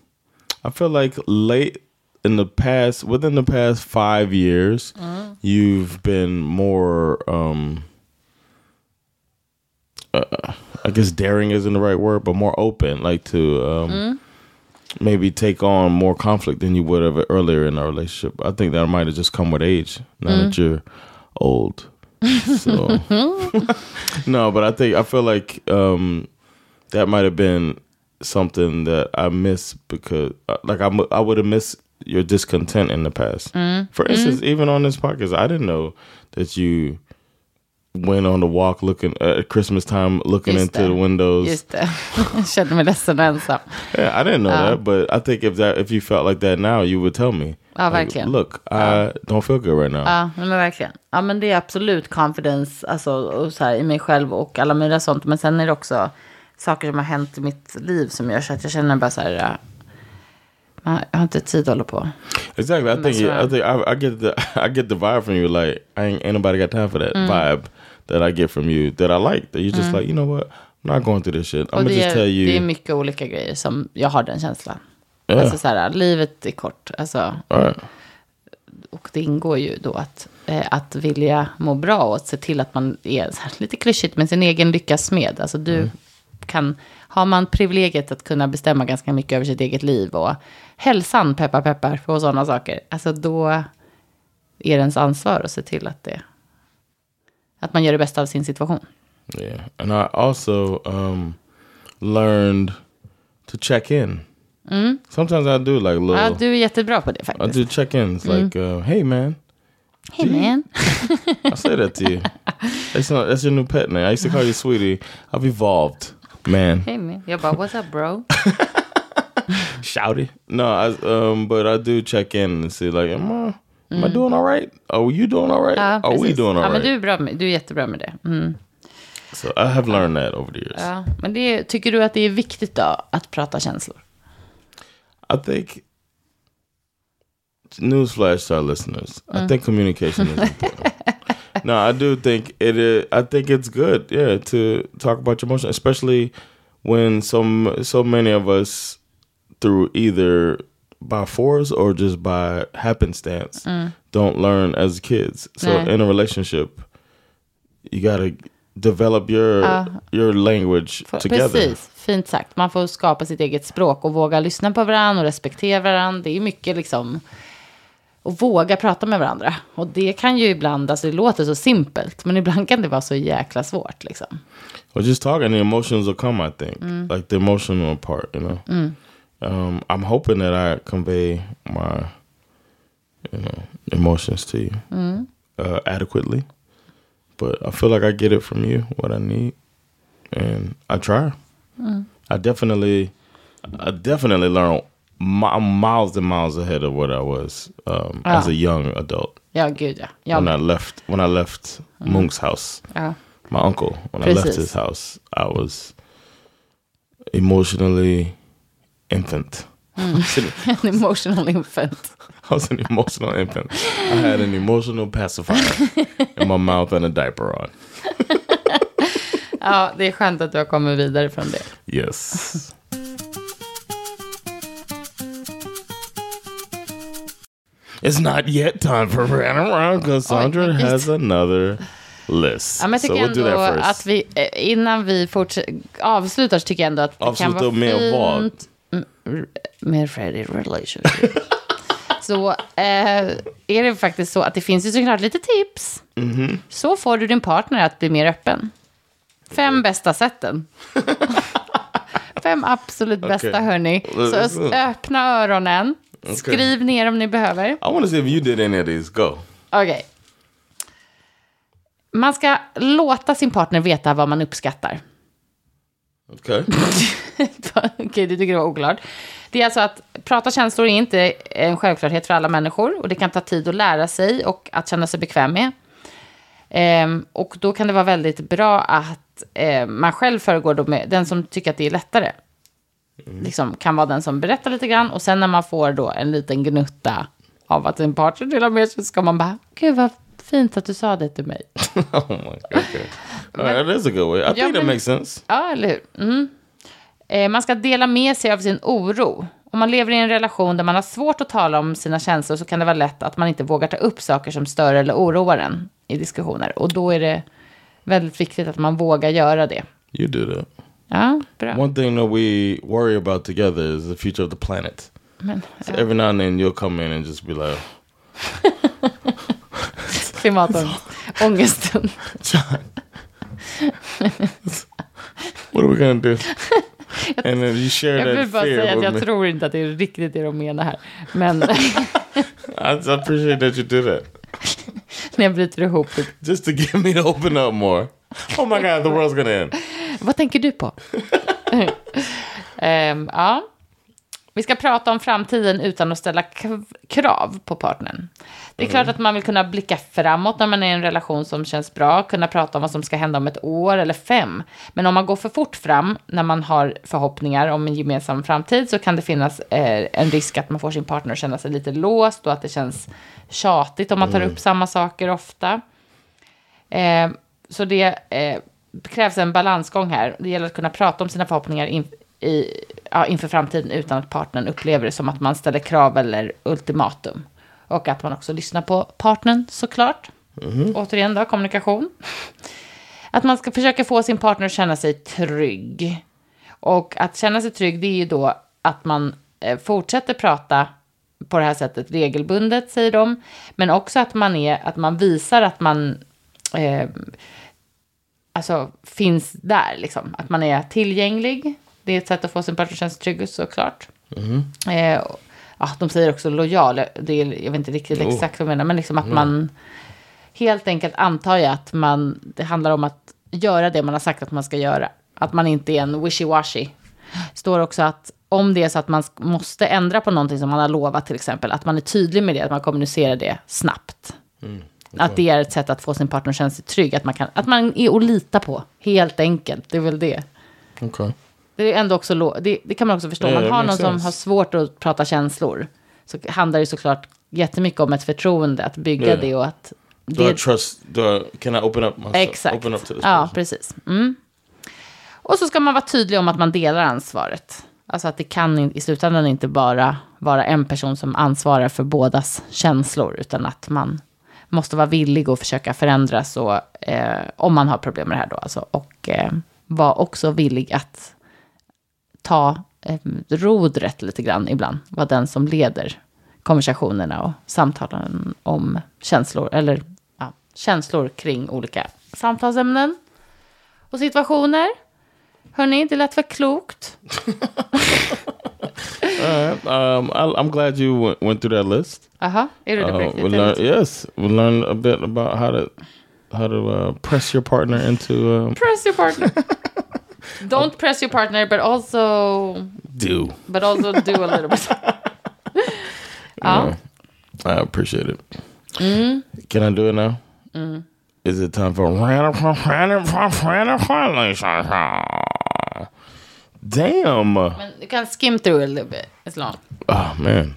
I feel like late in the past, within the past five years, you've been more, um, uh, I guess daring isn't the right word, but more open, like to um, maybe take on more conflict than you would have earlier in our relationship. I think that might have just come with age. Now that you're old, so no, but I think I feel like um, that might have been something that I miss because, uh, like, I I would have missed your discontent in the past. For instance, even on this podcast, I didn't know that you went on the walk looking at Christmas time, looking Just into det. the windows. Just det. Jag kände mig ledsen och ensam. Yeah, I didn't know that, but I think if that if you felt like that now, you would tell me. Ja, Like, verkligen. Look, I don't feel good right now. Ja, men verkligen. Ja, men det är absolut confidence alltså, och så här, i mig själv och alla möjliga sånt. Men sen är det också saker som har hänt i mitt liv som gör så att jag känner bara så här. man- Jag har inte tid att hålla på. Exactly. I think I think I, I get the I get the vibe from you. Like I ain't, ain't nobody got time for that Mm. vibe that I get from you that I like. That you just like you know what I'm not going through this shit. I'm just är, tell you. det är mycket olika grejer som jag har den känslan. Yeah. Alltså så här, livet är kort. Alltså, All right. och det ingår ju då att, eh, att vilja må bra och att se till att man är här, lite klyschigt med sin egen lyckas med. Alltså du kan, har man privilegiet att kunna bestämma ganska mycket över sitt eget liv och hälsan, peppar peppar, och sådana saker. Alltså då är det ens ansvar att se till att det, att man gör det bästa av sin situation. Yeah, and I also um, learned to check in. Sometimes I do like little. Ja, du är jättebra på det I faktiskt. do check ins like, uh, "Hey man, Hej man. I say that to you. That's not that's your new pet name. I used to call you sweetie. I've evolved, man. Hej man. Jag bara, what's up bro? Shouty. No, I um, but I do check in and see like, am I am I doing all right? Are you doing all right? Ja, Are we doing all ja, men du är, bra med, du är jättebra med det. Mm. So I have learned that over the years. Ja, men det, tycker du att det är viktigt då att prata känslor? I think newsflash to our listeners. I think communication is important. no, I do think it is. I think it's good, yeah, to talk about your emotions, especially when some so many of us through either by force or just by happenstance don't learn as kids. So Nej. in a relationship, you got to develop your your language together. Precis, fint sagt. Man får skapa sitt eget språk och våga lyssna på varandra och respektera varandra. Det är mycket liksom att våga prata med varandra. Och det kan ju ibland, alltså det låter så simpelt, men ibland kan det vara så jäkla svårt liksom. Well, just talking, the emotions will come. I think, like the emotional part. You know, um, I'm hoping that I convey my, you know, emotions to you uh, adequately. But I feel like I get it from you what I need, and I try. I definitely, I definitely learn mi- miles and miles ahead of what I was um, as a young adult Ja, gud ja. ja when I left when I left Monk's house ja. my uncle when I left his house. I was emotionally infant. Was an, emotional infant. I was an emotional infant. I had an emotional pacifier in my mouth and a diaper on. Ja, det är skönt att du har kommit vidare från det. Yes. It's not yet time for Around because Sandra has another list. Ja, men jag so tycker we'll do ändå att vi, eh, innan vi avslutar så tycker jag ändå att det kan Avsluta vara med vad? fint. Mm, Med Freddy relationship. så eh, är det faktiskt så att det finns ju såklart lite tips. Mm-hmm. Så får du din partner att bli mer öppen. Fem bästa sätten. Fem absolut bästa, Okej. hörni. Så öppna öronen. Skriv ner om ni behöver. I want to see if you did any of these. Go. Okej. Man ska låta sin partner veta vad man uppskattar. Okay. Okej, du tycker det var oklart. Det är alltså att prata känslor är inte en självklarhet för alla människor. Och det kan ta tid att lära sig och att känna sig bekväm med. Ehm, och då kan det vara väldigt bra att eh, man själv föregår då med den som tycker att det är lättare. Liksom kan vara den som berättar lite grann. Och sen när man får då en liten gnutta av att en partner delar med sig så ska man bara, gud vad fint att du sa det till mig. oh my God. Okay. All right, that is a good way. I think that men- makes sense. Ja, eller hur? Mm. Eh, man ska dela med sig av sin oro. Om man lever i en relation där man har svårt att tala om sina känslor så kan det vara lätt att man inte vågar ta upp saker som stör eller oroar en i diskussioner. Och då är det väldigt viktigt att man vågar göra det. You do that. Ja, bra. One thing that we worry about together is the future of the planet. Men, So every now and then you'll come in and just be like, klimatångesten. John, what are we gonna do? And then you share Jag vill bara säga att jag me. tror inte att det är riktigt det de menar här. Men, I, appreciate that you do that. när jag bryter ihop. Just to get me to open up more. Oh my god, the world's gonna end. Vad tänker du på? Ehm, ja. Vi ska prata om framtiden utan att ställa krav på partnern. Det är klart att man vill kunna blicka framåt när man är i en relation som känns bra, kunna prata om vad som ska hända om ett år eller fem. Men om man går för fort fram när man har förhoppningar om en gemensam framtid så kan det finnas eh, en risk att man får sin partner att känna sig lite låst och att det känns tjatigt om man tar upp samma saker ofta. Eh, så det eh, krävs en balansgång här. Det gäller att kunna prata om sina förhoppningar in, i, ja, inför framtiden utan att partnern upplever det som att man ställer krav eller ultimatum. Och att man också lyssnar på partnern såklart. Återigen då, kommunikation. Att man ska försöka få sin partner att känna sig trygg. Och att känna sig trygg, det är ju då att man eh, fortsätter prata på det här sättet regelbundet, säger de. Men också att man, är, att man visar att man eh, alltså, finns där, liksom. Att man är tillgänglig. Det är ett sätt att få sin trygg, såklart. Eh, och- ja, de säger också lojal. Det är, jag vet inte riktigt Oh. exakt vad de menar, men liksom att man helt enkelt antar jag att man, det handlar om att göra det man har sagt att man ska göra. Att man inte är en wishy-washy. Står också att om det är så att man måste ändra på någonting som man har lovat till exempel, att man är tydlig med det, att man kommunicerar det snabbt. Att det är ett sätt att få sin partner att känna sig trygg, att man, kan, att man är att lita på, helt enkelt. Det är väl det. Okay. Det, är ändå också det, det kan man också förstå. Om man det har någon som har svårt att prata känslor, så handlar det såklart jättemycket om ett förtroende, att bygga det och att... Do I Det, trust? Do I, can I open up myself? Exakt. Open up to this ja, person? precis. Mm. Och så ska man vara tydlig om att man delar ansvaret. Alltså att det kan i slutändan inte bara vara en person som ansvarar för bådas känslor, utan att man måste vara villig att försöka förändras och, eh, om man har problem med det här då. Alltså, och eh, vara också villig att ta eh, rodret lite grann ibland. Vara den som leder konversationerna och samtalen om känslor, eller ja, känslor kring olika samtalsämnen och situationer. Hörni, det lät för klokt. Um, I, I'm glad you went, through that list. Jaha, är du det på riktigt? learn, yes, we learned a bit about how to how to uh, press your partner into um, Press your partner. Don't press your partner, but also, do. but also do a little bit. ja. I appreciate it. Can I do it now? Is it time for Damn. Men du kan skim through it a little bit. It's long. Oh man.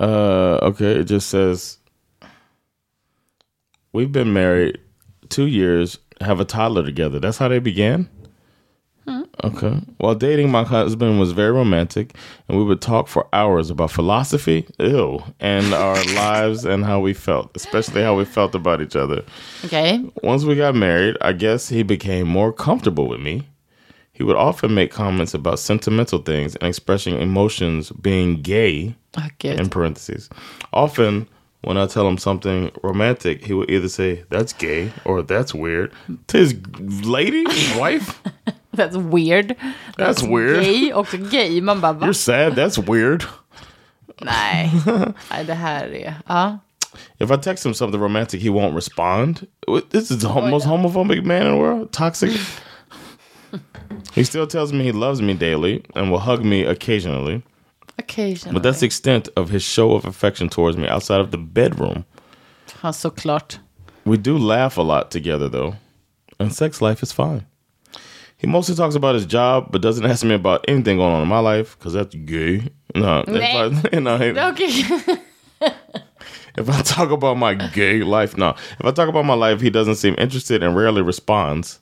Uh okay, it just says We've been married 2 years, have a toddler together. That's how they began? Okay. While dating, my husband was very romantic, and we would talk for hours about philosophy, ew, and our lives and how we felt, especially how we felt about each other. Okay. Once we got married, I guess he became more comfortable with me. He would often make comments about sentimental things and expressing emotions being gay, in parentheses. Often, when I tell him something romantic, he would either say, That's gay or That's weird to his lady, his wife. That's weird. That's weird. Gay, också gay. Man bara, va? You're sad, that's weird. Nej. Nej, det här är... Ja. If I text him something romantic, he won't respond. This is the most homophobic man in the world. Toxic. he still tells me he loves me daily and will hug me occasionally. Occasionally. But that's the extent of his show of affection towards me outside of the bedroom. Ja, såklart. We do laugh a lot together though, and sex life is fine. He mostly talks about his job, but doesn't ask me about anything going on in my life because that's gay. No, if I, no, Okej. if I talk about my gay life, no. If I talk about my life, he doesn't seem interested and rarely responds.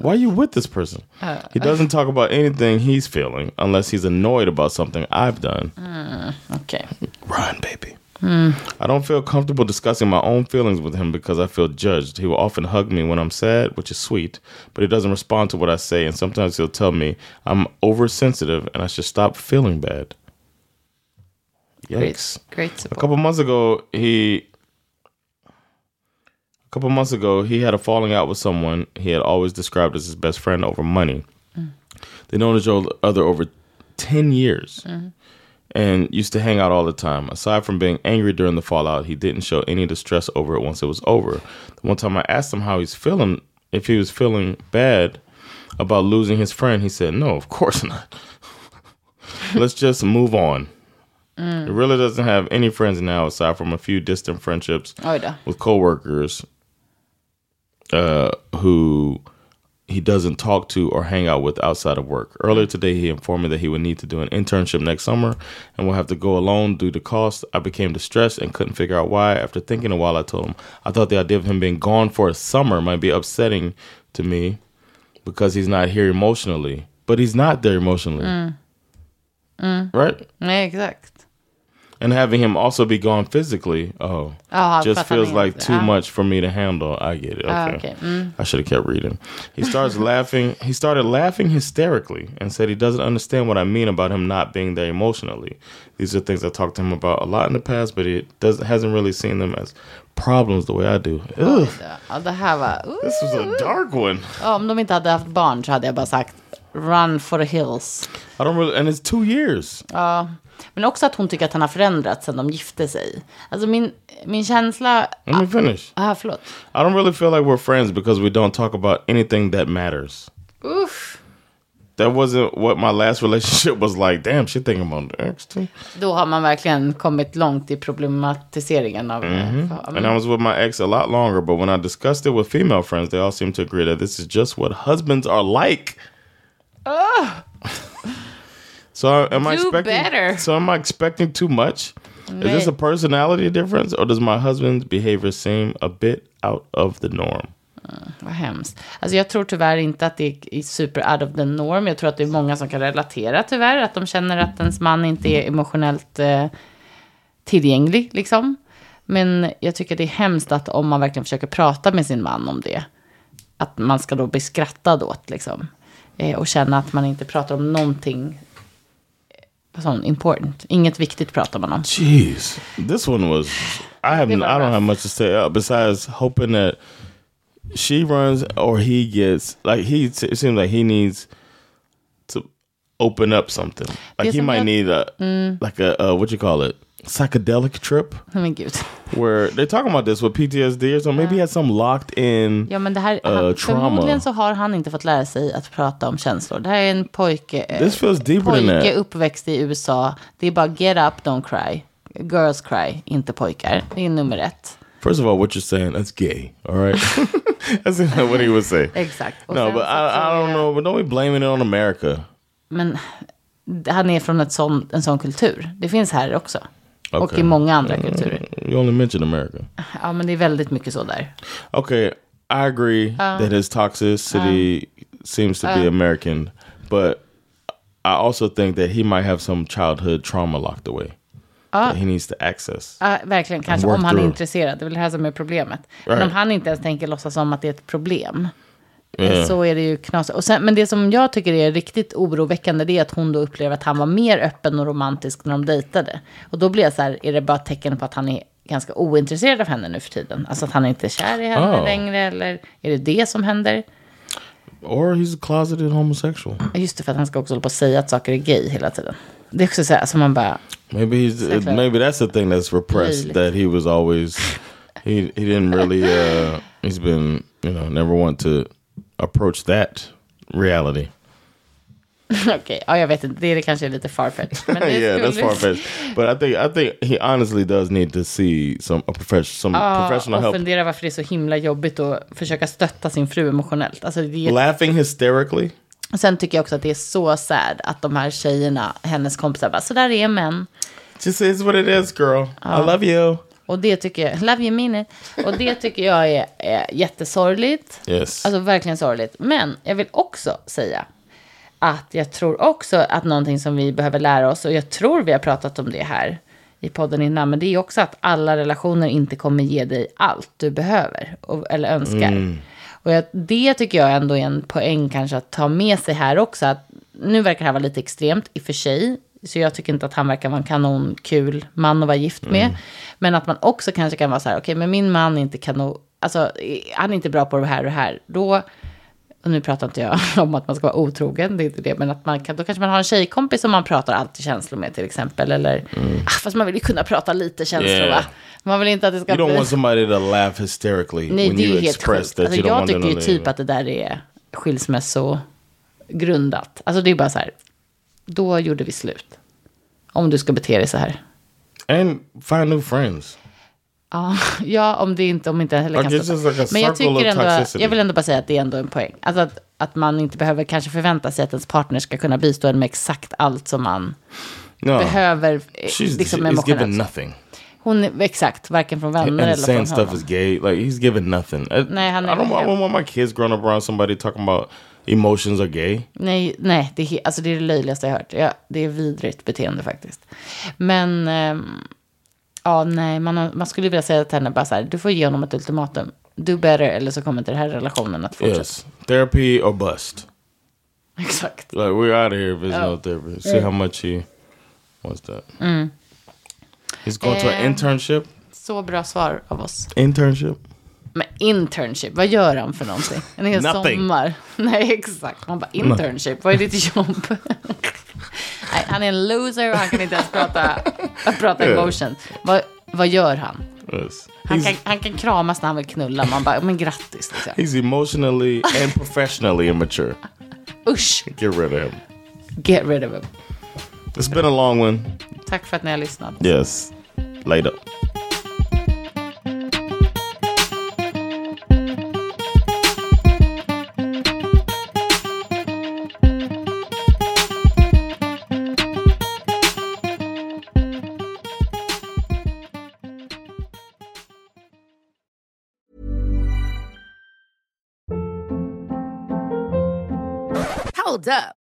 Why are you with this person? he doesn't talk about anything he's feeling unless he's annoyed about something I've done. okay. Run, baby. I don't feel comfortable discussing my own feelings with him because I feel judged. He will often hug me when I'm sad, which is sweet, but he doesn't respond to what I say, and sometimes he'll tell me I'm oversensitive and I should stop feeling bad. Yikes. Great, great A couple months ago, he. A couple months ago, he had a falling out with someone he had always described as his best friend over money. Mm. They known each other over ten years, mm-hmm. And used to hang out all the time. Aside from being angry during the fallout, he didn't show any distress over it once it was over. The one time I asked him how he's feeling, if he was feeling bad about losing his friend, he said, No, of course not. Let's just move on. He really doesn't have any friends now aside from a few distant friendships Oj då. with coworkers uh, who he doesn't talk to or hang out with outside of work. Earlier today, he informed me that he would need to do an internship next summer and will have to go alone due to cost. I became distressed and couldn't figure out why. After thinking a while, I told him I thought the idea of him being gone for a summer might be upsetting to me because he's not here emotionally. But he's not there emotionally. Mm. Mm. Right? Yeah, exakt. And having him also be gone physically, oh, för just feels like too much for me to handle. I get it. Ah, Okay. Mm. I should have kept reading. He starts laughing. He started laughing hysterically and said he doesn't understand what I mean about him not being there emotionally. These are things I talked to him about a lot in the past, but he doesn't hasn't really seen them as problems the way I do. Ugh, det här var... Uh, this was a dark one. ja, om de inte hade haft barn så hade jag bara sagt run for the hills. I don't really, and it's two years. Ja. Men också att hon tycker att han har förändrats sen de gifte sig. Alltså min, min känsla... Let me finish. Ah, förlåt. I don't really feel like we're friends because we don't talk about anything that matters. Uff. That wasn't what my last relationship was like. Damn, she thinking about the ex too. Då har man verkligen kommit långt i problematiseringen av... Mm-hmm. And I was with my ex a lot longer, but when I discussed it with female friends, they all seemed to agree that this is just what husbands are like. So am I Do expecting? better. So am I expecting too much? Is this a personality difference, or does my husband's behavior seem a bit out of the norm? Vad hemskt. Alltså jag tror tyvärr inte att det är super out of the norm. Jag tror att det är många som kan relatera tyvärr. Att de känner att ens man inte är emotionellt eh, tillgänglig liksom. Men jag tycker det är hemskt att om man verkligen försöker prata med sin man om det. Att man ska då bli skrattad åt liksom. Eh, och känna att man inte pratar om någonting sån important. Inget viktigt pratar man om. Jeez, this one was. I have. I don't rough. have much to say uh, besides hoping that she runs or he gets like he. It seems like he needs to open up something. Like he might not- need a like a uh, what you call it psychedelic trip Men gud. where they're talking about this with PTSD or something. Maybe he has some locked in. Ja, men det här, Uh, han, trauma. förmodligen så har han inte fått lära sig att prata om känslor. Det här är en pojke, eh, This feels deeper than pojke that. uppväxt i USA. Det är bara get up, don't cry. Girls cry, inte pojkar. Det är nummer ett. First of all, what you're saying that's gay. All right, that's what he would say. Exakt. Och No, but I, I don't know. But don't be blaming it on America. Men han är från ett sån, en sån kultur. Det finns här också. Och Okej. i många andra kulturer. You only mentioned America. Ja, men det är väldigt mycket så där. Okay, I agree that his toxicity seems to be American, but I also think that he might have some childhood trauma locked away that he needs to access. Ja, verkligen, kanske om han är through. intresserad. Det är väl det här som är problemet. Men Right. om han inte ens tänker låtsas om att det är ett problem. Yeah. Så är det ju knasigt. Och sen, men det som jag tycker är riktigt oroväckande det är att hon då upplever att han var mer öppen och romantisk när de dejtade. Och då blir jag så här, är det bara ett tecken på att han är ganska ointresserad av henne nu för tiden? Alltså att han inte är kär i henne Oh. längre, eller är det det som händer? Or he's a closeted homosexual. Just det, för att han ska också hålla på och säga att saker är gay hela tiden. Det är också så här, som man bara, Maybe he's maybe that's the thing that's repressed that he was always he he didn't really uh he's been you know never want to approach that reality. okej, ja jag vet inte, det är kanske lite farfetched. Men det yeah, that's skulle- far fetched. But I think I think he honestly does need to see some a profession some Ja, professional och help. fundera varför det är så himla jobbigt att försöka stötta sin fru emotionellt. Alltså, det är Laughing hysterically. Och Sen tycker jag också att det är så sad att de här tjejerna, hennes kompisar, bara så där är män. Just is what it is, girl. I love you. Och det tycker jag, love you mean it. Och det tycker jag är, är jättesorgligt. Yes. Alltså verkligen sorgligt. Men jag vill också säga att jag tror också att någonting som vi behöver lära oss, och jag tror vi har pratat om det här i podden innan, men det är också att alla relationer inte kommer ge dig allt du behöver och, eller önskar. Och jag, det tycker jag ändå är en poäng kanske att ta med sig här också. Att nu verkar det här vara lite extremt i och för sig. Så jag tycker inte att han verkar vara en kanonkul man att vara gift med. Men att man också kanske kan vara så här, okej men min man är inte kanon, alltså han är inte bra på det här och det här. Då och nu pratar inte jag om att man ska vara otrogen, det är inte det, men att man kan, då kanske man har en tjejkompis som man pratar alltid känslor med till exempel. Eller, ah, fast man vill ju kunna prata lite känslor Mm. Yeah. va? Man vill inte att det ska You don't bli... want somebody to laugh hysterically Nej, when you ju express that Alltså, you don't jag want tycker them ju to typ att det där är skilsmässogrundat. Alltså det är bara så här, då gjorde vi slut. Om du ska bete dig så här. And find new friends. Ja, ja om det inte, om inte heller Like, kan like Men jag tycker ändå, toxicity. jag vill ändå bara säga att det är ändå en poäng. Alltså att, att man inte behöver kanske förvänta sig att ens partner ska kunna bistå en med exakt allt som man No. behöver. eh, She's, liksom he's given nothing. Hon, är- exakt, varken från vänner And eller från stuff honom. is gay. Like he's given nothing. I, Nej, han I, är- don't, I don't want my kids growing up around somebody talking about emotions are gay. Nej, nej det, är, alltså det är det löjligaste jag hört. Ja, det är vidrigt beteende faktiskt. Men, ehm, ja nej, man, har- man skulle vilja säga till henne bara så här, du får ge honom ett ultimatum. Do better, eller så kommer inte den här relationen att fortsätta. Yes, therapy or bust. Exakt. Like we're out of here if there's no Oh. therapy. See how much he wants that. Mm. He's going to an Eh. internship. Så bra svar av oss. Internship. Men internship, vad gör han för någonting? En hel Nothing. sommar? Nej, exakt. Man bara, internship, vad är ditt jobb? Nej, han är en loser och han kan inte ens prata, prata emotion. Vad, vad gör han? Yes. Han kan, han kan kramas när han vill knulla. Man bara, men grattis. Liksom. he's emotionally and professionally immature. Usch, Get rid of him. get rid of him. It's been a long one. Tack för att ni har lyssnat. Yes. Later. Hold up.